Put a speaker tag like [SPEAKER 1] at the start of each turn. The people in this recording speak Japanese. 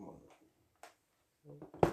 [SPEAKER 1] もう。